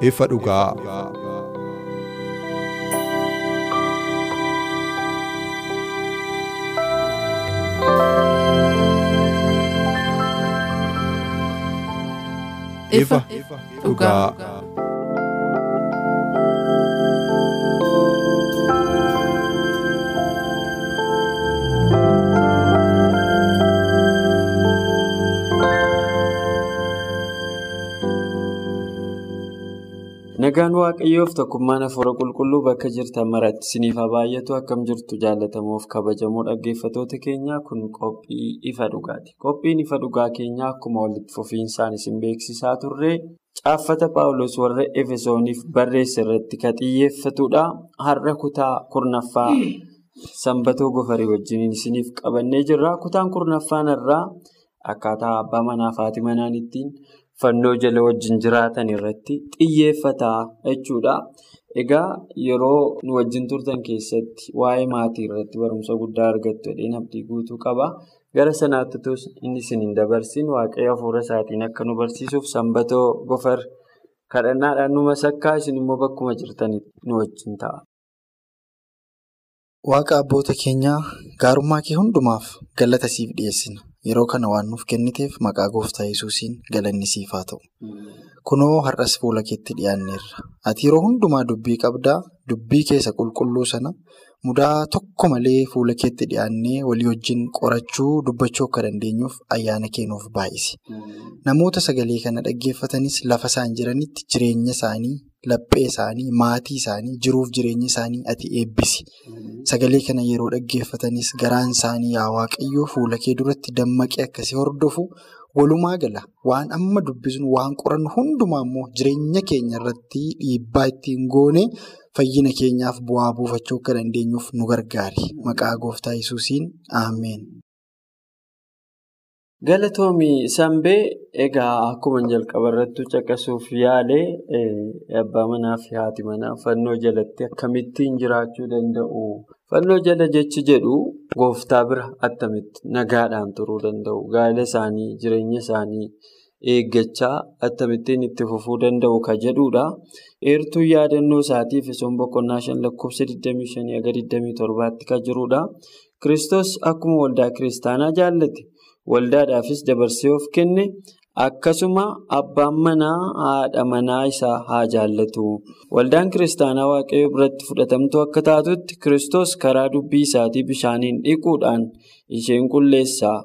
Ifa dhugaa. Ifa dhugaa. Nagaan Waaqayyoof tokkummaan Hafuura Qulqulluu bakka jirtan maratti isiniif haa baay'atu akkam jirtu jaallatamuuf kabajamoo dhaggeeffattoota keenyaa kun qophii ifa dhugaati. Qophiin ifa dhugaa keenyaa akkuma walitti fufiinsaan isin beeksisaa turre caaffata Paawulos warra Efesooniif barreesse irratti kan xiyyeeffatudha. Har'a kutaa kurnaffaa sanbatoo gofarii wajjin isiniif qabannee jirra. Kutaan kurnaffaan irraa akkaataa abbaa manaa fi haati manaa ittiin fannoo jala wajjin jiraatan irratti xiyyeeffataa jechuudha. Egaa yeroo nu wajjin turtan keessatti waa'ee maatii irratti barumsa guddaa argattu jedheen abdii guutuu qaba. Gara sanaatti inni isin hin dabarsin waaqayyo hafuura isaatiin akka nu barsiisuuf sanbatoo gofar kadhannaadhaan nu masakkaa isin immoo bakkuma jirtanitti nu wajjin ta'a. Waaqa abboota keenyaa gaarummaa kee hundumaaf galata siif dhiyeessina. Yeroo kana waan nuuf kenniteef maqaa gooftaa yesuusiin galanni siif haa ta'u. Kunoo har'as fuula keetti dhiyaanneerra. Ati yeroo hundumaa dubbii qabdaa dubbii keessa qulqulluu sana mudaa tokko malee fuula keetti dhiyaannee walii wajjin qorachuu dubbachuu akka dandeenyuuf ayyaana kee nuuf baay'isi. Namoota sagalee kana dhaggeeffatanis lafa isaan jiranitti jireenya isaanii, laphee isaanii, maatii isaanii, jiruuf jireenya isaanii ati eebbisi. Sagalee kana yeroo dhaggeeffatanis garaan isaanii yaa waaqayyoo fuula kee duratti dammaqee akkasii hordofu walumaa gala waan amma dubbisnu waan qorannu hundumaa immoo jireenya keenya irratti dhiibbaa ittiin goone fayyina keenyaaf bu'aa buufachuu akka dandeenyuuf nu gargaari. Maqaa gooftaa yesuusiin Ameen. Galatoomii Sanbee egaa akkuma jalqaba irratti caqasuuf yaale abbaa manaa fi haati manaa fannoo jalatti akkamittiin jiraachuu danda'u? Fannoo jala jechi jedhu gooftaa bira attamitti nagaadhaan turuu danda'u? Gaa'ela isaanii, jireenya isaanii eeggachaa akkamittiin itti fufuu danda'u ka jedhudha. Eertuun yaadannoo isaatiif Efesoon boqonnaa shan lakkoofsa 25 hanga 27tti kan jirudha. Kiristoos akkuma waldaa kiristaanaa jaallate. Waldaadhaafis dabarsee of kenne akkasuma abbaan manaa haadha manaa isaa haa jaallatu. Waldaan kiristaanaa waaqayyo biratti fudhatamtuu akka taatutti Kiristoos karaa dubbii isaatii bishaaniin dhiquudhaan isheen qulleessaa.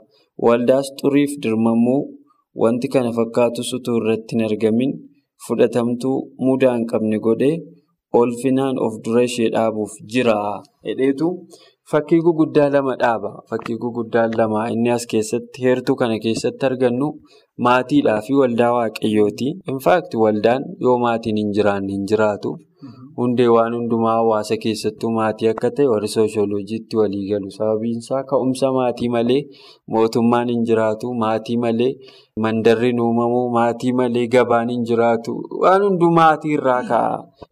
Waldaas xuriif dirmamuu wanti kana fakkaatu utuu irratti hin argamin fudhatamtuu mudaa hin qabne godhee ulfinaan of dura ishee dhaabuuf jira. Hedheetu fakkii guguddaa lama dhaaba. Fakkii guguddaa lama inni as keessatti heertuu kana keessatti argannu maatiidhaa fi waldaa waaqayyooti. Infaakti waldaan yoo maatiin hin jiraanne hin jiraatu. Hundee waan hundumaa hawaasa keessattuu maatii akka ta'e warri sooshooloojiitti walii galu. Sababiin isaa ka'umsa maatii malee mootummaan hin jiraatu. Maatii malee mandarri hin uumamu. Maatii malee gabaan hin jiraatu. Waan hunduu maatii irraa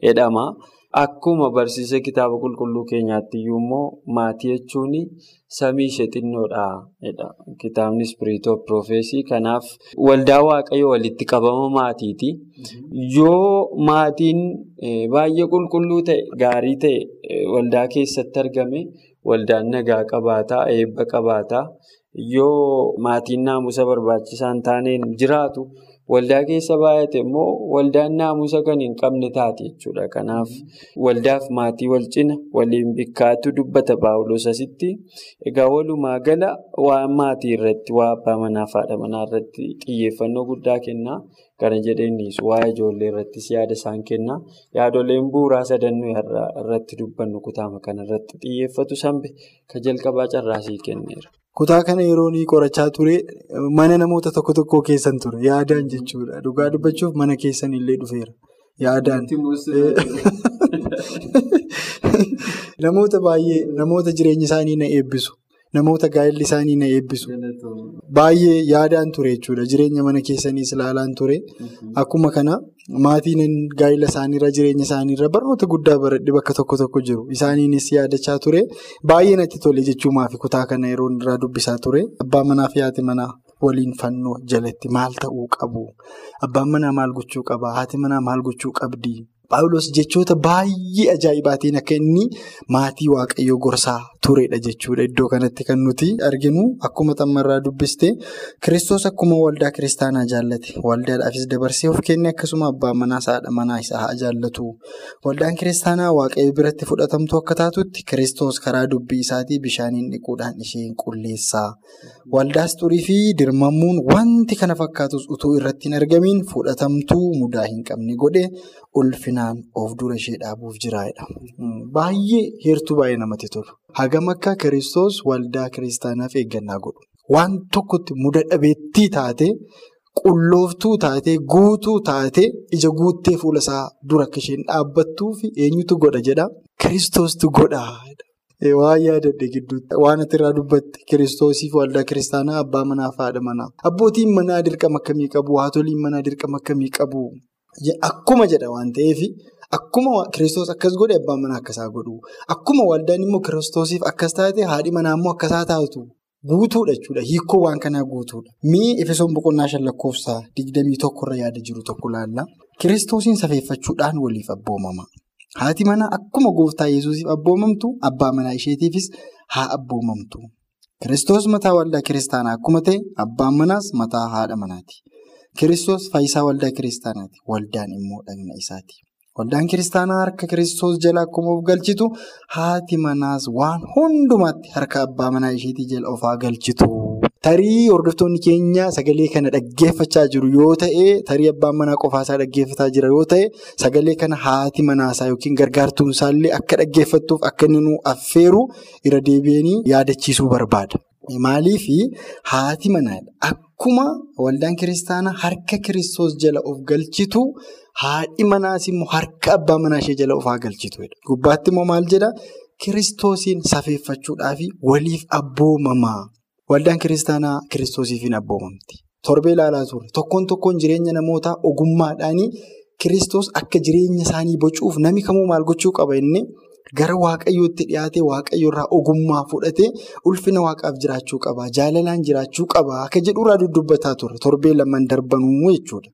jedhama. Akkuma barsiisa kitaaba qulqulluu keenyaatti immoo maatii jechuun samii ishee xinnoodha. Kitaabni Spiriitoo Piroofeesii kanaaf waldaa waaqayyo walitti qabama maatiiti. Yoo maatiin baay'ee qulqulluu ta'e, gaarii ta'e waldaa keessatti argame waldaan nagaa qabaata, eebba qabaata. Yoo maatiin naamusa barbaachisaa hin taaneen jiraatu waldaa keessa baay'ate immoo waldaan naamusa kan hin qabne taate jechuudha. Kanaaf waldaaf maatii wal cina waliin bikkaatu dubbata Paawulos asitti. Egaa walumaa gala waan maatii irratti, waan abbaa manaa fi haadha manaa irratti xiyyeeffannoo guddaa kenna. kana jedheenis waa'ee ijoollee irrattis yaada isaan kenna. Yaadoleen bu'uuraa sadannoo irratti dubbannu kutaama kana irratti xiyyeeffatu sanbe kan jalqabaa carraasii kenneera. Kutaa kana yeroo inni qorachaa ture mana namoota tokko tokko keessan ture yaadaan jechuudha. Dhugaa dubbachuuf mana keessan illee dhufeera. Yaadaan. Namoota baay'ee namoota jireenya isaanii na eebbisu. Namoota gaa'elli isaanii na eebbisu. Baay'ee yaadaan ture jechuudha. Jireenya mana keessaniis ilaalaan ture. Akkuma kana maatiin gaa'ela isaaniirra jireenya isaaniirra barnoota guddaa baradhe bakka tokko tokko jiru. Isaaniinis yaadachaa ture. Baay'ee natti tole jechuumaafi kutaa kana yeroo irraa dubbisaa ture. Abbaa manaa fi haati manaa waliin fannoo jalatti maal ta'uu qabu? Abbaan manaa maal gochuu qaba? Haati manaa maal gochuu qabdi? Paawulos jechoota baay'ee ajaa'ibaatiin akka inni maatii waaqayyoo gorsaa turedha jechuudha. Iddoo kanatti kan nuti arginu akkuma xammarraa dubbiste kiristoos akkuma waldaa kiristaanaa jaallate waldaadhaafis dabarsee of kenne akkasuma abbaa manaas haadha manaa isaa jaallatu. Waldaan kiristaanaa waaqayyo biratti fudhatamtu akka taatutti kiristoos karaa dubbii isaatii bishaaniin dhiquudhaan isheen qulleessaa. Waldaas xurii fi dirmamuun wanti kana fakkaatus utuu irratti hin argamiin fudhatamtuu mudaa hin qabne godhe ulfinaan of dura ishee dhaabuuf jiraadha. Baay'ee heertuu baay'ee namatti tolu. Hagam akka kiristoos waldaa kiristaanaaf eeggannaa godhu. Waan tokkotti muda dhabeettii taate, qullooftuu taate, guutuu taate, ija guuttee fuula isaa dura akka isheen dhaabbattuu fi eenyutu godha jedha? Kiristoostu godha. Waan yaadadhe gidduutti waan irraa dubbatte kiristoosiif waldaa kiristaanaa abbaa manaa fi haadha manaa. Abbootiin manaa dirqama akkamii qabu? Haatoliin manaa dirqama akkamii qabu? Akkuma jedha waan ta'eef akkuma kiristoos akkas godhe abbaan manaa akkasaa godhu. Akkuma waldaan immoo kiristoosiif akkas taate haadhi manaa immoo akkasaa taatu. Guutuudha jechuudha. Hiikoo waan kanaa guutuudha. Mee Efesoon boqonnaa shan lakkoofsa digdamii tokkorra yaada jiru tokko ilaalla. Kiristoosiin safeeffachuudhaan waliif abboomama. Haati manaa akkuma gooftaa yesuusiif abboomamtu abbaa manaa isheetiifis haa abboomamtu. Kiristoos mataa waldaa kiristaanaa akkuma ta'e abbaan manaas mataa haadha manaati. Kiristoos faayisaa waldaa kiristaanaati. Waldaan immoo dhagna isaati. Waldaan kiristaanaa harka kiristoos jala akkuma of galchitu haati manaas waan hundumaatti harka abbaa manaa isheetii jala of haa galchitu. Tarii hordoftoonni keenya sagalee kana dhaggeeffachaa jiru yoo ta'e, tarii abbaan manaa qofaasaa dhaggeeffataa jira yoo ta'e, sagalee kana haati manaasaa yookiin gargaartuun isaallee akka dhaggeeffattuuf akka inni nu affeeru irra deebi'anii yaadachiisuu barbaada. Maaliif haati manaadha. Akkuma waldaan kiristaanaa harka kiristoos jala of galchitu, haadhi manaas immoo harka abbaa manaa ishee jala of haa galchitu. Gubbaatti immoo maal jedhaa? Kiristoosiin safeeffachuudhaaf waliif abboomamaa. Waldaan kiristaanaa kiristoosiif hin abboomamti. Torbee ilaalaa turre tokkoon tokkoon jireenya namootaa ogummaadhaanii kiristoos akka jireenya isaanii bocuuf nami kamuu maal gochuu qaba inni gara waaqayyootti dhiyaatee waaqayyoorraa ogummaa fudhatee ulfina waaqaaf jiraachuu qaba. Jaalalaan jiraachuu qaba. Akka jedhurraa dudubbataa turre torbee lamaan darbanuu jechuudha.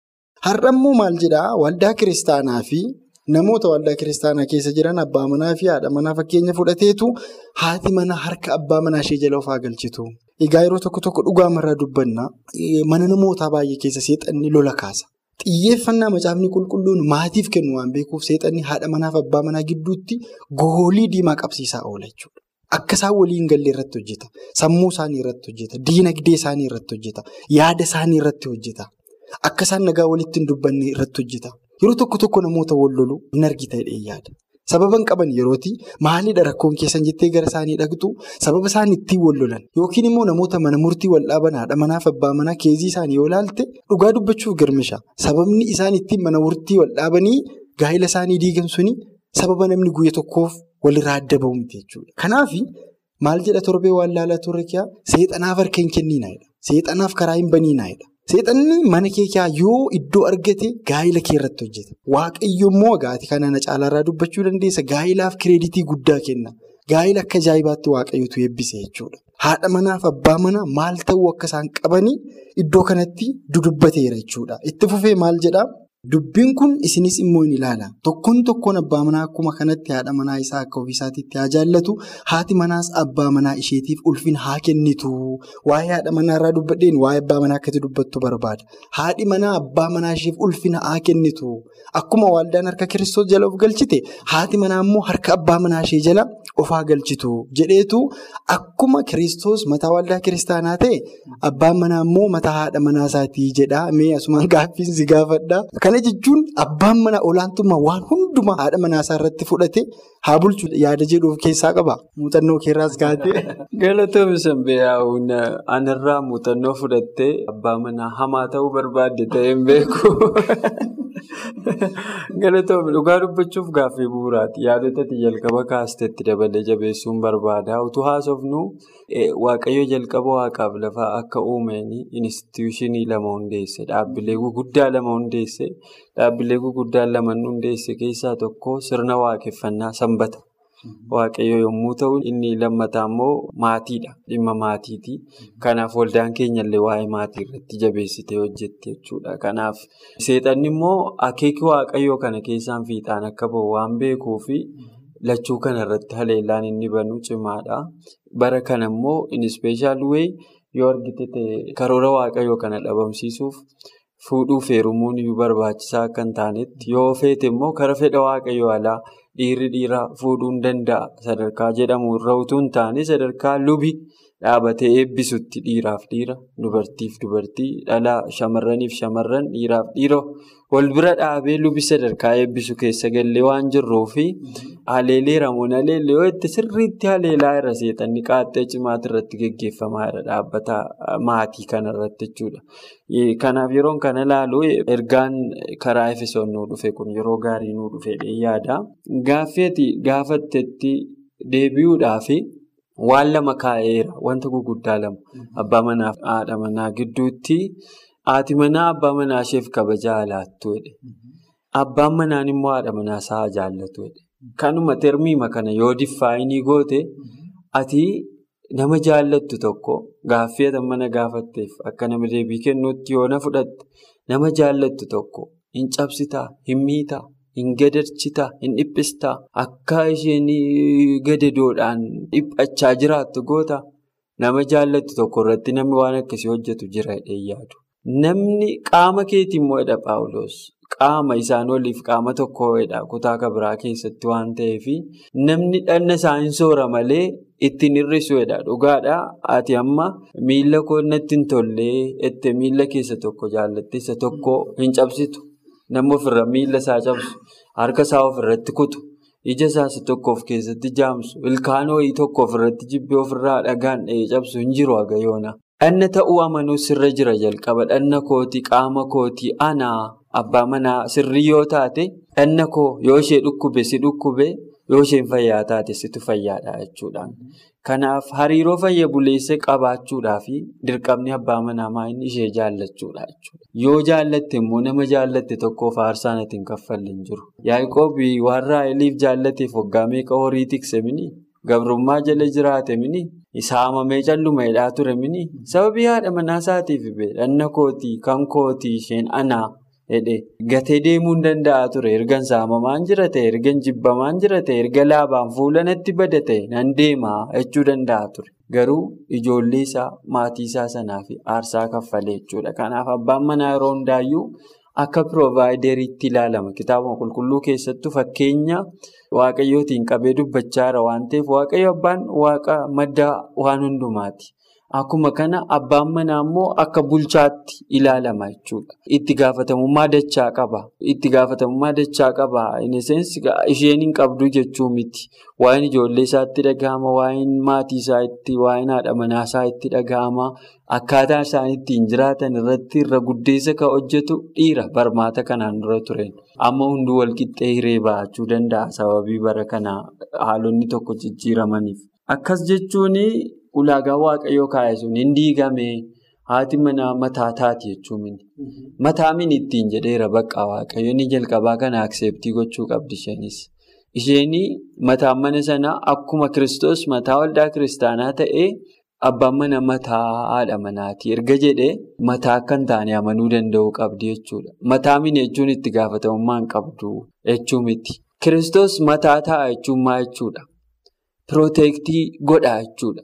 Har'ammoo maal jedhaa waldaa kiristaanaa fi namoota waldaa kiristaanaa keessa jiran abbaa manaa fi haadha manaa fakkeenya fudhateetu haati manaa harka abbaa manaa ishee jala of haa galchitu. Egaa yeroo tokko tokko dhugaamarraa dubbanna mana namootaa baay'ee keessa seexanni lola kaasa. Xiyyeeffannaa macaafni qulqulluun maatiif kennu waan beekuuf seexanni haadha manaa fi abbaa manaa gidduutti goolii diimaa qabsiisaa oola jechuudha. Akka isaan waliin galle irratti hojjeta. Sammuu isaanii irratti hojjeta. Diinagdee isaanii irratti hojjeta. Yaada isaanii irratti hojjeta. Akka isaan nagaa walitti hin dubbanne irratti hojjeta. Yeroo tokko tokko namoota wal lolu hin argita jedhee yaada. Sababa hin qaban yerooti maalidha rakkoon keessan jettee gara isaanii dhaqxu sababa isaan ittiin wal lolan yookiin immoo namoota mana murtii wal dhaaban haadha manaa fi abbaa manaa keezii isaanii yoo ilaalte dhugaa dubbachuuf girmisha. Sababni isaan ittiin mana murtii wal dhaabanii gaa'ela isaanii diigan suni sababa namni guyya tokkoof walirraa adda bahu miti jechuudha. Kanaaf maal jedha torbee waan laalaa turre kiyaa seexanaaf harka hin kenniinaayidha. Seexanaaf karaa hin baniinaayidha. Seexanni mana kee yoo iddoo argate gaa'ila kee irratti hojjeta. Waaqayyo immoo gaati kana na caalaarraa dubbachuu dandeessa. Gaa'ilaaf kireeditii guddaa kenna. Gaa'ila akka ajaa'ibaatti waaqayyotu eebbise jechuudha. Haadha manaaf abbaa manaa maal ta'uu akka isaan qabanii iddoo kanatti dudubbateera jechuudha. Itti fufee maal jedhaa? Dubbiin kun isinis immoo ni ilaala. Tokkoon tokkoon abbaa manaa akkuma kanatti haadha manaa isaa akka ofiisaatiitti haa jaallatu. Haati manaas abbaa manaa isheetiif ulfina haa kennitu. Waa'ee haadha manaa irraa dubbadheen waa'ee abbaa manaa akkatti dubbattu barbaada. Haadhi manaa abbaa manaa isheef ulfina haa kennitu. Akkuma waldaan harka kiristoos jala of galchite haati manaa immoo harka abbaa manaa ishee jala ofaa galchitu jedheetu akkuma kiristoos mataa waldaa kiristaanaa ta'e abbaan manaa immoo mataa haadha manaa isaatii jedha mee asumaan gaaffiin si gaafadha. Kana jechuun abbaan manaa olaantummaa waan hundumaa haadha manaa isaa irratti fudhate haa bulchu yaada jedhuuf keessaa qaba. Muuxannoo keerraas kaatee. Galatoomii sanbeeyaa'uun anarraa muuxannoo fudhattee abbaa manaa hamaa ta'uu barbaadde ta'ee hin beeku. Galatoomii dhugaa dubbachuuf gaaffii bu'uuraati. Yaadota jalqaba kaasteetti dabalee jabeessuun barbaada. Utuu haasofnu waaqayyo jalqaba waaqaaf lafaa akka uumeen instituushinii lama hundeesse. Dhaabbilee gurguddaa lama hundeesse. Dhaabbilee gurguddaa lama hundeesse keessaa tokko sirna waaqeffannaa sanbata. Waaqayyo yommuu ta'u, inni lammataa immoo maatiidha. Dhimma maatiiti. Kanaaf waldaan keenyallee waa'ee maatii irratti jabeessitee hojjetti jechuudha. Kanaaf seexanni immoo akeeki waaqayyoo kana keessaan fiixaan akka bahu waan beekuufi lachuu kana irratti haleellaan inni banu cimaadha. Bara kana immoo inispeeshaal wayii yoo argite karoora waaqayyoo kana dhabamsiisuuf fuudhuuf heerumuun iyyuu barbaachisaa akka hin taanetti yoo feete immoo kara fedha waaqayyoo alaa. Dhiirri dhiira fuudhuu danda'a sadarkaa jedhamu irra utuu hin taane sadarkaa lubi dhaabatee eebbisutti dhiiraaf dhiira dubartiif dubartii dhalaa shamarraniif shamarran dhiiraaf dhiira wal bira dhaabee lubi sadarkaa eebbisu keessa gallee waan jirruufi haleeleera moo haleellee yoo itti sirriitti haleelaa irra seexanni qaaxxee cimaati irratti geggeeffamaa jira dhaabbata maatii kanarratti jechuudha. Kanaaf yeroon kana ilaalu ergaan karaa Efesoon nuu dhufe kun yeroo gaarii nuu dhufe yaada. Gaaffii gaafattetti deebi'uudhaaf waan lama kaa'eera. Wanta gurguddaa lama. Abbaa manaa fi haadha manaa gidduutti haati manaa abbaa manaa isheef kabajaa laattu jedhe. Abbaan manaan immoo haadha manaa isaa jaallatu jedhe. Kanuma termiima kana yoo diffaayinii goote ati nama jaallattu tokko gaaffii ati mana gaafatteef akka nama deebii kennuutti yoo na fudhatte nama jaallattu tokko hin cabsitaa, hin miitaa, hin gadarchitaa, hin dhiphistaa akka isheen gadadoodhaan dhiphachaa jiraattu goota nama jaallattu tokko irratti namni waan akkasii hojjetu jira jedhee yaadu. Namni qaama keetii immoo jedha Paawuloos. Qaama isaan oliif qaama tokkodha kutaa kabiraa keessatti waan ta'eef namni dhanna isaa hin soora malee ittiin hir'isuudha dhugaadha. Ati amma miila koo natti hin tollee itti miila keessa tokko jaallatte isa tokko hin cabsitu. Nama ofirra miila isaa cabsu harka isaa ofirratti kutu ija isaas tokko of keessatti jaamsu ilkaan wayii tokko ofirratti jibbee ofirraa dhagaan dhahee cabsu hin jiru hagayoona. Dhanna ta'uu amanuu sirra jira jalqaba dhanna kooti qaama kooti anaa. Abbaa manaa sirrii yoo taate dhanna koo yoo ishee dhukkube si dhukkube yoo isheen fayyaa taate situ fayyaadha jechuudhaan. Kanaaf hariiroo fayya buleessa qabaachuudhaa fi dirqamni abbaa manaa maayini ishee jaallachuudha jechuudha. Yoo jaallatte immoo nama jaallatte tokkoof aarsaan ati hin kaffallee hin jiru. Yaaqoobii waan Raaheliif jaallateef waggaa meeqa horii tikse mini? Gabrummaa jala jiraate mini? Saamamee calluma hidhaa ture mini? Sababii haadha manaa isaatiif dhanna kootii kan kootii isheen anaa. Gatee deemuu hin danda'a ture. Erga saamamaan jira ta'e, erga jibbamaan jira erga laabaan fuula natti bada ta'e nan deemaa jechuu danda'a ture. Garuu ijoollee isaa maatii isaa sanaaf aarsaa kaffalee jechuudha. Kanaaf abbaan manaa yeroo hundaayyuu akka piroovaayideriitti ilaalama. Kitaaba qulqulluu keessattuu fakkeenya waaqayyootiin qabee dubbachaa jira waan ta'eef waaqayyo abbaan waaqa madda waan hundumaati. Akkuma kana abbaan manaa immoo akka bulchaatti ilaalama jechuudha. Itti gaafatamummaa dachaa qaba. Itti gaafatamummaa dachaa qaba. Isheen hin qabdu jechuu miti. Waa'een ijoollee isaatti dhagahama. Waa'een maatii isaa itti, waa'een haadha manaa isaa itti dhagahama. Akkaataa isaan ittiin jiraatan irratti irra guddeessa kan hojjetu dhiira barmaata kanaan dura tureen. Amma hunduu walqixxee hiree bahachuu danda'a sababii bara kana haalonni tokko jijjiiramaniif. Akkas jechuun. Ulaagaa waaqayyoo kaa'e sun hin diigame haati manaa mataa taati jechuun mataa min ittiin jedheera bakka waaqayyo inni jalqabaa kana akseeptii gochuu qabdi isheenis. Isheenii mataan mana sanaa akkuma kiristoos mataa waldaa kiristaanaa ta'ee abbaan mana mataa haadha manaati erga jedhee mataa akka hin taane amanuu danda'uu qabdi jechuudha. Mataa min jechuun itti gaafatamummaa hin qabdu jechuu miti. Kiristoos mataa ta'a jechuun maa jechuudha? Pirooteektii godha jechuudha.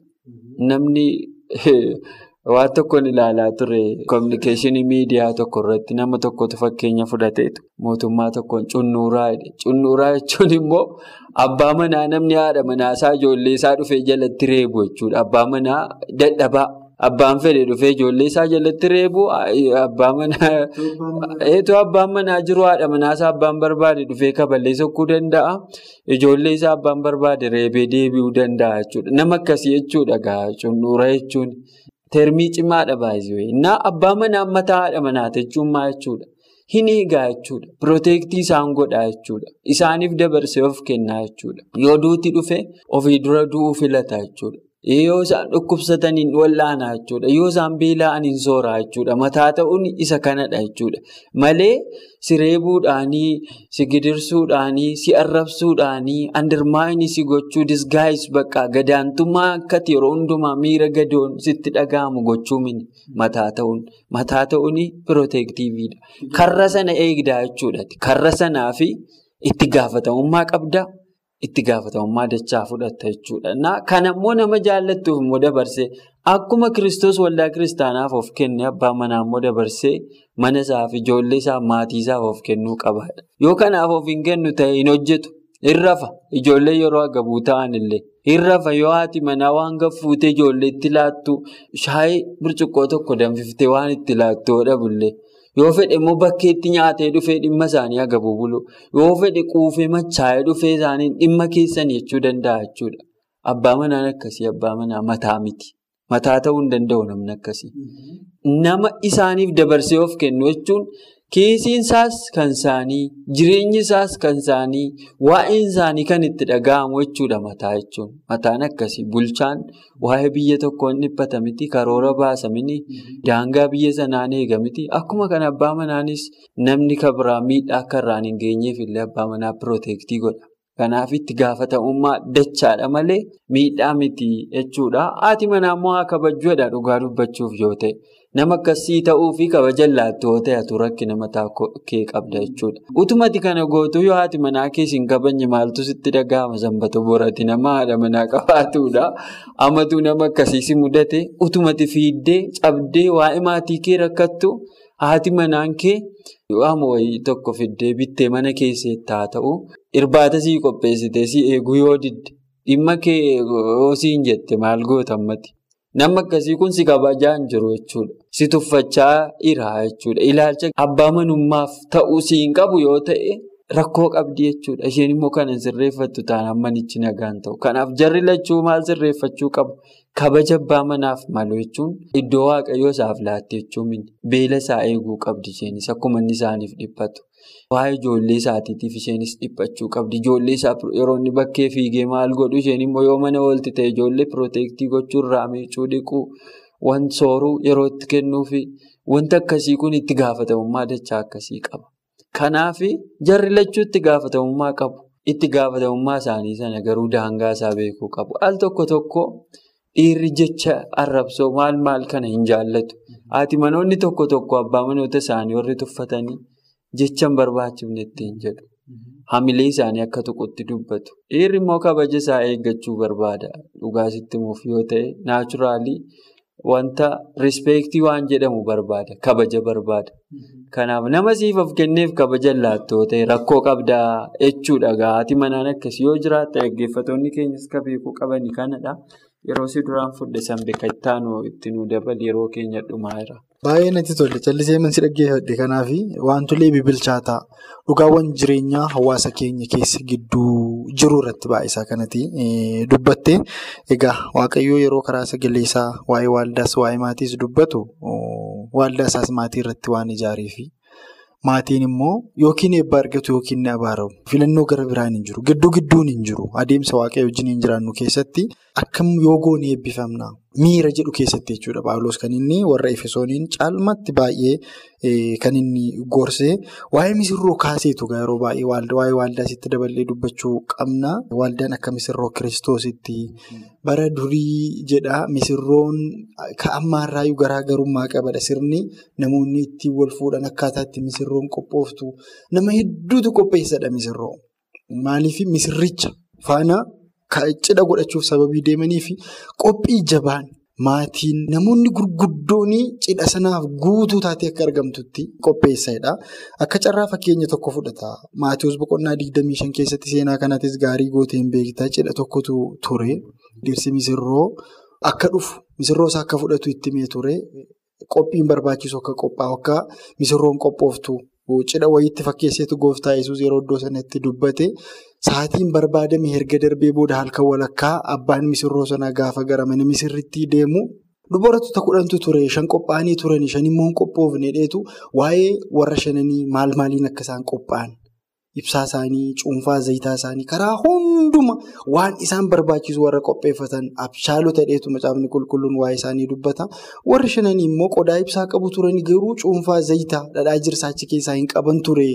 Namni waan tokkoon ilaalaa ture kominikeeshinii miidiyaa tokko irratti nama tokkotu fakkeenya fudhateetu mootummaa tokkoon cunnuuraa jedhe. Cunnuuraa jechuun immoo abbaa manaa namni haadha manaasaa ijoollee isaa dhufee jalatti reebu jechuudha. Abbaa manaa dadhabaa. Abbaan fedhe dhufee ijoollee isaa jalatti reebu abbaan manaa jiru haadha manaasaa abbaan barbaade dhufee kaballee sokkuu danda'a. Ijoollee isaa abbaan barbaade reebee deebi'uu danda'a jechuudha. Nama akkasii jechuudha gaa cunnuura jechuun termii cimaadha baay'ee. Innaa abbaa manaa mataa haadha manaati jechuun maal jechuudha? Hin eegaa jechuudha. Pirootektii isaan godhaa jechuudha. Isaaniif dabarsee of kennaa jechuudha. Yoo duuti dhufe ofii dura du'uu filata jechuudha. Yoo isaan dhukkubsataniin wal'aanaa jechuudha. Yoo isaan beela'aniin sooraa jechuudha. Mataa ta'uun isa kanadha jechuudha. Malee si reebuudhaanii, si gidirsuudhaanii, si arrabsuudhaanii, andirmaayinii si gochuu, disgaayis bakka gadaantummaa akkati yeroo hundumaa miira gadoon sitti dhaga'amu gochuu mini mataa ta'uun. Mataa ta'uun pirootektiiviidha. Karra sana eegdaa jechuudha. Karra sanaa itti gaafatamummaa qabdaa. Itti gaafatamummaa dachaa fudhatta jechuudha. Kan ammoo nama jaallattuuf immoo dabarsee akkuma kiristoos waldaa kiristaanaaf of kenne abbaa manaa dabarsee mana isaaf ijoollee isaaf maatii isaaf of kennuu qaba. Yoo kanaaf of hin kennu ta'e hin hojjetu. Hin rafa ijoollee yeroo agabuu ta'an illee. Hin rafa yoo haati manaa waan gaffuutee ijoollee itti laattu shaayii burcuqqoo tokko danfiftee waan itti laattu hodhabullee. Yoo fedhe immoo bakkeetti nyaatee dhufee dhimma isaanii agabuu bulu. Yoo fedhe quufee machaa'ee dhufee isaanii dhimma keessan jechuu danda'a jechuudha. Abbaa manaan akkasii abbaa manaa mataa miti. Mataa ta'uu hin danda'u namni akkasii. Nama isaaniif dabarsee of kennu jechuun kiisiin isaas kan isaanii, jireenyi isaas kan isaanii, waa'een isaanii kan itti dhaga'amu jechuudha mataa jechuun. Mataan akkasii bulchaan waa'ee biyya tokkoo hin dhiphata miti, karoora baasa miti, daangaa biyya sanaan eega miti. Akkuma kana abbaa manaanis namni kabiraa miidhaa akka irraan hin geenyeef illee abbaa manaa pirootektii godha. Kanaaf itti gaafatamummaa dachaadha malee miidhaa miti jechuudha. Haati manaa immoo haa kabajjuudha dhugaa dubbachuuf yoo ta'e. Nama akkasii ta'uu fi kabaja ta'e atu rakkina mataa kee qabda jechuudha. Utumati kana gootu yoo haati manaa keessa hin kabajne maaltu sitti dhaga'ama sanbata borati nama haadha manaa qabaatudha. Amatu nama akkasii si mudate utumati fiiddee cabdee waa'ee maatii kee rakkattu haati manaan kee waama wayii tokko fiddee bittee mana keessatti haa ta'u irbaata sii qopheessitee si eeguu yoo didde dhimma kee yoo siin jette maal goota Nama akkasii kun si kabajaa hin jiru jechuudha. Si tuffachaa jira jechuudha. Ilaalcha abbaa manummaaf ta'uu si hin qabu yoo ta'e rakkoo qabdi jechuudha. Isheen immoo kana sirreeffattu taanaan manichi nagaan ta'u. Kanaaf jarri lachuu maal sirreeffachuu qabu? Kabaja abbaa manaaf malu jechuun iddoo waaqayyoo isaaf laatte jechuun beela isaa eeguu qabdi isheenis akkuma inni isaaniif dhiphatu. Waa'ee ijoollee isaatiitiif isheenis dhiphachuu qabdi. Ijoollee isaa yeroo inni bakkee fiigee maal godhu isheen immoo yoo mana oolti ta'e ijoollee pirootektii gochuu irraa miicuu dhiquu waan sooruu yeroo itti kennuu fi wanti akkasii kun itti gaafatamummaa dachaa akkasii qaba. Kanaaf jarri lachuu itti gaafatamummaa qabu. Itti gaafatamummaa isaanii sana garuu daangaa isaa beekuu qabu. Al tokko tokko dhiirri jecha arrabsoo maal maal kana hin jaallatu. Haati manoonni tokko tokko abbaa manoota isaanii warri tuffatanii. Jecha hin barbaachifne ittiin jedhu. Hamilee isaanii akka tuqutti dubbatu. Dhiirri immoo kabaja isaa eeggachuu barbaada. Dhugaa sitti muuf yoo ta'e naachuraalii wanta rispeektii waan jedhamu barbaada. Kabaja barbaada. Kanaaf nama siif of kenneef kabaja laattoo ta'e rakkoo qabdaa jechuudha. Haati manaan akkasii yoo jiraata dhaggeeffattoonni keenyas ka beekuu qaban kanadha. Yeroo si duraan fudhe sanbe kan ittaanu itti nu dabali yeroo keenya dhumaa jira. Baay'ee natti tolle. Callisee mansi dhaggeeffadhe kanaaf wantolee bibilchaataa dhugaawwan jireenyaa hawaasa keenya keessa gidduu jiru irratti baay'isaa kanatti dubbatte egaa waaqayyoo yeroo karaa sagalee isaa waa'ee waaldaas waa'ee maatiis dubbatu waaldaa isaas maatii irratti waan ijaareefi maatiin immoo yookiin eebba argatu yookiin ni abaaramu. Filannoo gara biraan hin jiru. Gidduu gidduun hin jiru. Adeemsa waaqayyo wajjin hin jiraannu keessatti akkam yoo goone eebbifamna. Miira jedhu keessatti jechuudha. Paawuloos kan inni warra Efesooniin caalmatti baay'ee kan inni gorsee waa'ee misirroo kaaseetu yeroo baay'ee waa'ee waaldaa sitti daballee dubbachuu qabna. Waaldaan akka misirroo kiristoositti bara durii jedha misirroon ammaarraayyuu garaagarummaa qabadha. Sirni namoonni ittiin wal fuudhan akkaataa itti misirroon qophooftu nama hedduutu qopheessadha misirroo. Maaliif misirricha faana. Cidha godhachuuf sababii deemanii fi qophii jabaan maatiin namoonni gurguddoon cidha sanaaf guutuu taatee akka argamtutti qopheessadha. Akka carraa fakkeenya tokko fudhata. Maatiyoos boqonnaa 25 keessatti seenaa kanattis gaarii gootee hin beektaa cidha tokkotu ture. Dhirsi misirroo akka dhufu misirroo isaa akka fudhatu itti himee ture. Qophiin barbaachisu akka qophaa'u akka misirroon qophooftu cidha wayiitti fakkeesseetu gooftaa yesuus yeroo iddoo sanatti dubbate sa'aatiin barbaadame erga darbee booda halkan walakkaa abbaan misirroo sanaa gaafa gara mana misirrittii deemu dubartoota kudhantu ture shan qophaa'anii turanii shan immoo hin qophoofne dheetu waa'ee warra shananii maal maaliin akka isaan qophaa'an ibsaa isaanii cuunfaa zayitaa isaanii karaa hunduma waan isaan barbaachisu warra qopheeffatan abshaalota dheetu macaafni qulqulluun waa'ee isaanii dubbata warri shananii immoo qodaa ibsaa qabu turanii garuu cuunfaa zayitaa dhadhaa jirsaachi keessaa hin qaban ture.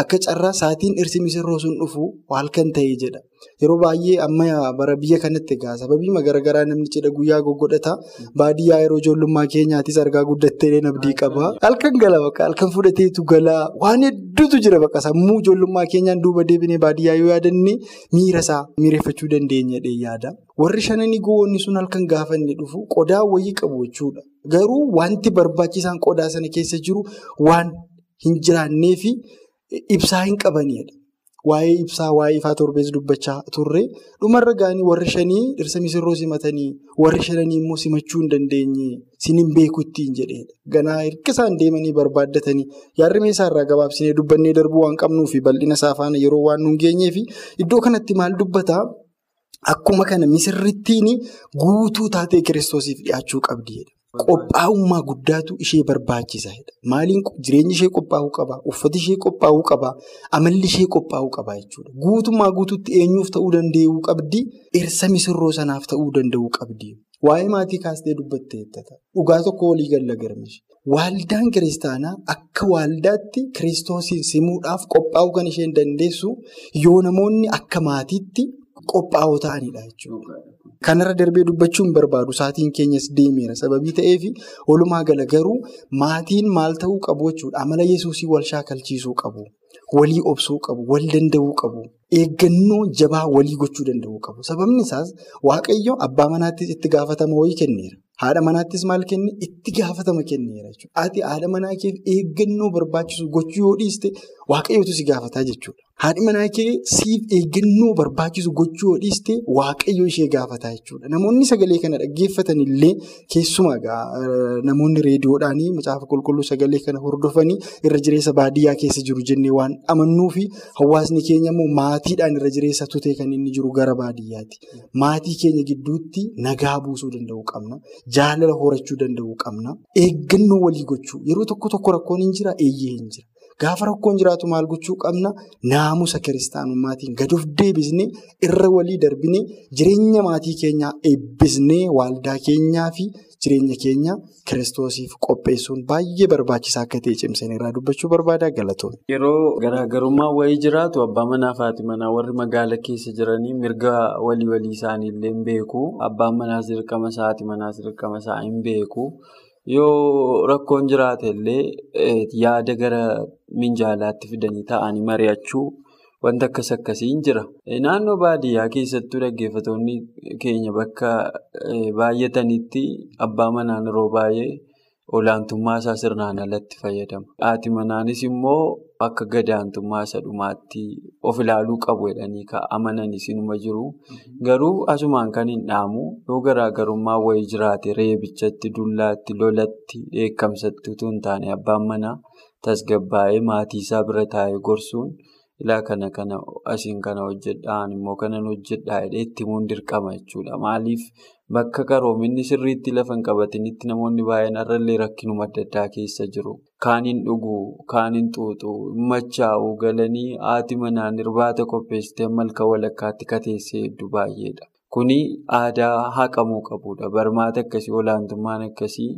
Akka carraa sa'aatiin dhirsi misirroo sun dhufu halkan ta'ee jedha. Yeroo baay'ee amma bara biyya kanatti egaa sababii garaagaraa namni cidha guyyaa goggodhata. Baadiyyaa yeroo ijoollummaa keenyaatis argaa guddattee abdii qaba. Halkan gala bakka halkan fudhateetu galaa waan hedduutu jira bakka sammuu ijoollummaa keenyaan duuba deebinee baadiyyaa yoo yaadanne miira isaa miireffachuu dandeenya yaada. Warri shananii gowwoonni sun halkan gaafa inni dhufu qodaa wayii qabu jechuudha. Garuu wanti barbaachisaan qodaa sana keessa jiru waan hin jiraanneefi. Ibsaa hin qabanidha. Waa'ee ibsaa waa'ee ifaa torbees dubbachaa turre dhumarra gaanii warri shanii dhirsa misirroo simatanii warri shananii immoo simachuu hin dandeenye sinin beeku ittiin jedhedha. Ganaa hirka isaan deemanii barbaaddatanii yaadri meeshaarraa gabaabsinee dubbannee darbuu waan qabnuu fi bal'ina isaa yeroo waan nu hin geenyeef iddoo kanatti maal dubbataa akkuma kana misirrittiin guutuu taatee kiristoosiif dhiyaachuu qabdidha. Qophaa'ummaa guddaatu ishee barbaachisa. Maaliin jireenyi ishee qophaa'uu qaba, uffati ishee qophaa'uu qaba, amalli ishee qophaa'uu qaba jechuudha. Guutummaa guutuutti eenyuuf ta'uu danda'uu qabdi, dhirsa misirroo sanaaf ta'uu danda'uu qabdi. Waa'ee maatii kaastee dubbattee jettata. Dhugaa tokko walii galla garmishi. Waaldaan kiristaanaa akka waaldaatti kiristoosiin simuudhaaf qophaa'uu kan isheen dandeessu yoo namoonni akka maatiitti qophaa'oo ta'anidha jechuudha. Kanarra darbee dubbachuun barbaadu. Sa'aatiin keenyas deemeera sababii ta'eef walumaa gala garuu maatiin maal ta'uu qabu jechuudha. Amala yesuusii wal shaakalchiisuu qabu walii obsuu qabu wal danda'uu qabu eeggannoo jabaa walii gochuu danda'uu qabu. Sababni isaas waaqayyo abbaa manaattis itti gaafatama wayii kenneera. Haadha manaattis maal kenne? Itti gaafatama kenneera jechuudha. Ati haadha manaa keef eeggannoo barbaachisu gochuu yoo dhiiste waaqayyootu si gaafataa jechuudha. Haadhi manaa kee siif eeggannoo barbaachisu gochuu dhiiste waaqayyo ishee gaafataa jechuudha. Namoonni sagalee kana dhaggeeffatan illee keessumaa namoonni reediyoodhaanii macaafa qulqulluu sagalee kana hordofanii irra jireessa baadiyyaa keessa jiru jennee waan amannuu fi hawaasni keenya immoo maatiidhaan irra jireessa tutee kan inni jiru gara baadiyyaati. Maatii keenya gidduutti nagaa buusuu danda'uu qabna. Jaalala horachuu danda'uu qabna. Eeggannoo walii gochuu yeroo tokko tokko rakkoon hin jira eeyyee hin jira. Gaafa rakkoon jiraatu maal gochuu qabna naamusa kiristaanummaatiin gad of deebisnee irra walii darbinee jireenya maatii keenyaa eebbisnee waaldaa keenyaa fi jireenya keenya kiristoosiif qopheessuun baay'ee barbaachisaa akka ta'e cimsanii irraa dubbachuu barbaada galatoon. Yeroo garaagarummaa wayii jiraatu abbaa manaa fi manaa warri magaala keessa jiranii mirga walii walii isaanii illee hin beeku. Abbaan manaas dirqama isaa haati manaas dirqama isaa hin beeku. Yoo rakkoon jiraate illee yaada gara minjaalaatti fidanii taa'anii mari'achuu wanta akkas akkasii hin jira. Naannoo baadiyyaa keessattuu dhaggeeffatoonni keenya bakka baay'atanitti abbaa manaan yeroo baay'ee olaantummaa isaa sirnaan alatti fayyadama. Haati manaanis immoo akka gadaantummaa isa dhumaatti of ilaaluu qabu jedhanii amananis inuma jiru. Garuu asumaan kan hin dhaamu yoo garaagarummaa wayii jiraate reebichatti, dullaatti, lolatti, dheekkamsatti utuu hin taane abbaan manaa tasgabbaa'ee maatii isaa bira taa'ee gorsuun ilaa kana kana asiin kana hojjedhaan immoo kanan hojjedhaa jedhee itti himuun dirqama jechuudha. Maaliif bakka qaroominni sirriitti lafa hin qabatinitti namoonni baay'een har'allee rakkinuma adda addaa keessa jiru. Kaan hin dhuguu, kaan hin xuuxuu, machaa'uu galanii haati manaan irbaata qopheessitee malka walakkaatti kateessee hedduu baay'eedha. Kuni aadaa haqamuu qabudha. Barmaata akkasii olaantummaan akkasii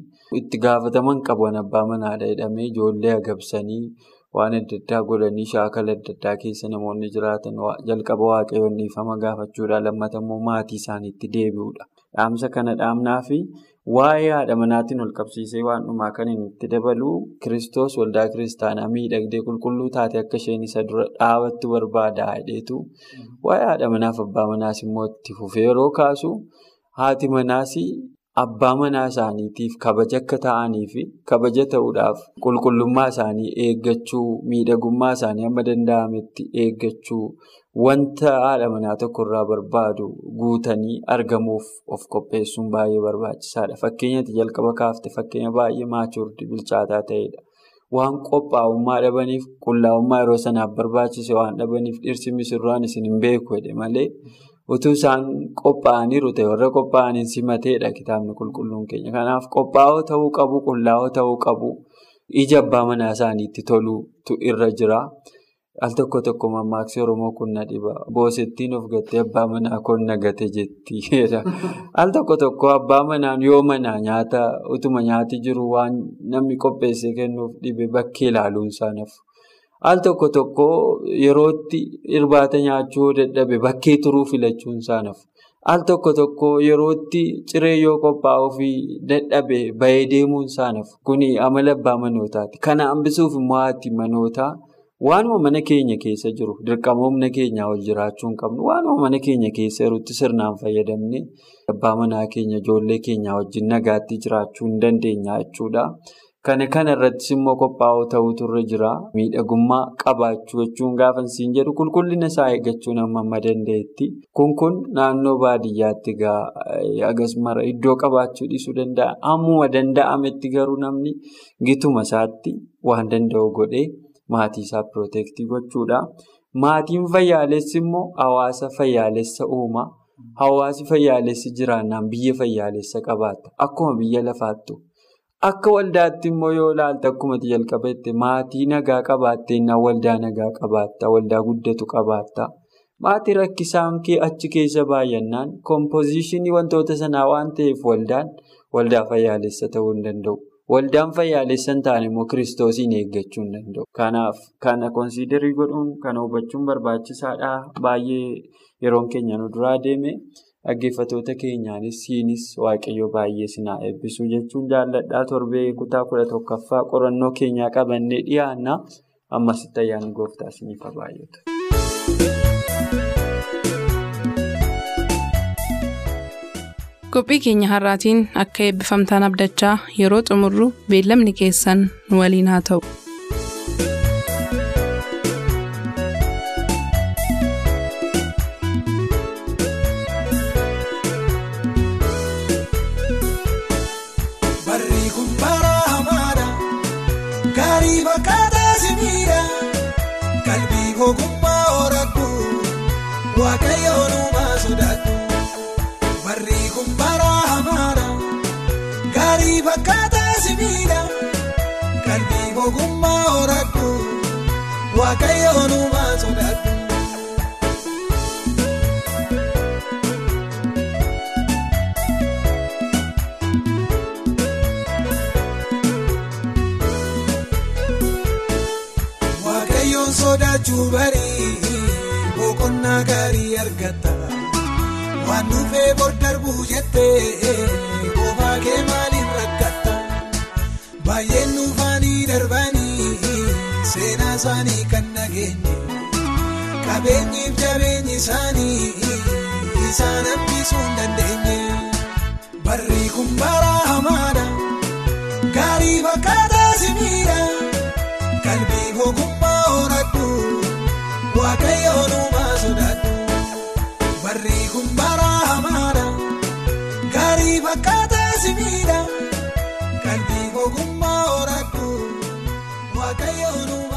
itti gaafataman qaban abbaa manaadha jedhamee ijoollee agabsanii waan adda addaa godhanii shaakala adda addaa keessa namoonni jiraatan jalqaba waaqayyoon dhiifama gaafachuudha. Lammata immoo maatii isaaniitti deebi'uudha. Dhaamsa kana dhaamnaa fi waa'ee haadha manaatiin ol qabsiisee waan dhumaa kan inni dabalu kiristoos waldaa kiristaanaa miidhagdee qulqulluu taate akka isheen isa dura dhaabattu barbaada jedheetu waa'ee haadha manaaf abbaa manaas immoo itti fufee yeroo kaasu haati manaas abbaa manaa isaaniitiif kabaja akka ta'anii fi kabaja ta'uudhaaf qulqullummaa isaanii eeggachuu miidhagummaa isaanii hamma danda'ametti eeggachuu wanta haadha manaa tokkorraa barbaadu guutanii argamuuf of qopheessuun baay'ee barbaachisaadha. Fakkeenyatti jalqaba kaafte fakkeenya baay'ee maachurdi bilchaataa ta'edha. Waan qophaa'ummaa dhabaniif qullaa'ummaa yeroo sanaaf barbaachise waan dhabaniif dhirsi misirraan isin hin beeku malee utuu isaan qophaa'aniiru ta'e warra qophaa'aniin simateedha kitaabni qulqulluun keenya. Kanaaf qophaa'oo ta'uu qabu, qullaa'oo ta'uu qabu, ija abbaa manaa isaaniitti toluutu irra jira. Al tokko tokko mammaaksi Oromoo kun na dhiba. Boosettiin of gattee abbaa manaa kun na gate jetti. Al tokko tokko abbaa manaan yoo manaa nyaata utuma nyaati jiru waan namni qopheessee kennuuf dhibe bakkee ilaaluun isaa nafu. Al tokko tokko yerootti irbaata nyaachuu dadhabe bakkee turuu filachuun isaa nafu. Al tokko tokko yerootti ciree yoo qophaa'uu fi dadhabe bahee deemuun isaa nafu. Kuni amala abbaa manootaati. Kana hambisuuf immoo haati manootaa. Waanuma mana keenya keessa jiru dirqama humna keenyaa ol jiraachuu hin qabnu. Waanuma mana keenya keessa jirutti sirnaan fayyadamnee abbaa manaa keenya ijoollee keenyaa wajjin nagaatti jiraachuu hin dandeenya jechuudha. Kana kana irrattis immoo qophaa'oo ta'utu irra jira. Miidhagummaa qabaachuu jechuun gaafa siin jedhu qulqullina isaa eeggachuun amma amma danda'etti. Kun kun naannoo baadiyyaatti akkasumara iddoo qabaachuu dhiisuu danda'a. Ammuma danda'ametti garuu namni gituma isaatti waan danda'u godhee. Maatii isaa pirootektii gochuudha. Maatiin fayyaalessi immoo hawaasa fayyaalessa uuma. Hawaasi fayyaalessi jiraannaan biyya fayyaalessa qabaata. Akkuma biyya lafaattu. Akka waldaatti immoo yoo ilaalte akkuma jalqabetti maatii nagaa qabaattee waldaa nagaa qabaatta. Waldaa guddatu qabaatta. Maatii rakkisaan achi keessa baay'annaan kompoozishinii wantoota sanaa waan ta'eef waldaan waldaa fayyaalessa ta'uu hin danda'u. Waldaan fayyaalessa hin taane immoo kiristoosiin eeggachuu hin danda'u. Kanaaf kana konsiidarii godhuun kana hubachuun barbaachisaadha. Baay'ee yeroon keenya nu duraa deeme dhaggeeffatoota keenyaanis siinis waaqayyo baay'ee sinaa eebbisuu jechuun jaalladhaa torbee kutaa kudha tokkoffaa qorannoo keenyaa qabannee dhiyaanna. Ammasitti ayyaanni gooftaa siniif baay'atu. Qophii keenya har'aatiin akka eebbifamtaan abdachaa yeroo xumurru beellamni keessan nu waliin haa ta'u. Ogummaa horattu. Waaqayyoon uumaa sodaattu. Barri kun bara hamaadha. Gaarii fakkaataa simiidha. Qalbii ogummaa horattu. Waaqayyoon uumaa sodaattu. Sodaachuu barii boqonnaa gaarii argatta. Waan dhufee bor darbuu jettee qofaa kee maaliin rakkatta? Baay'een dhufaanii darbanii seenaa isaanii kan nageenye. Qabeenyiif jabeenyi isaanii isaan hambisuu hin dandeenye. Barri kun bara hamaadha. Gaarii fakkaataa simiidha. Qalbii horattu waaqayyoon uumaa sodaattu. Barri kun bara hamaadha. Gaarii fakkaataa simiidha. Qalbii ogummaa horattu waaqayyoon uumaa.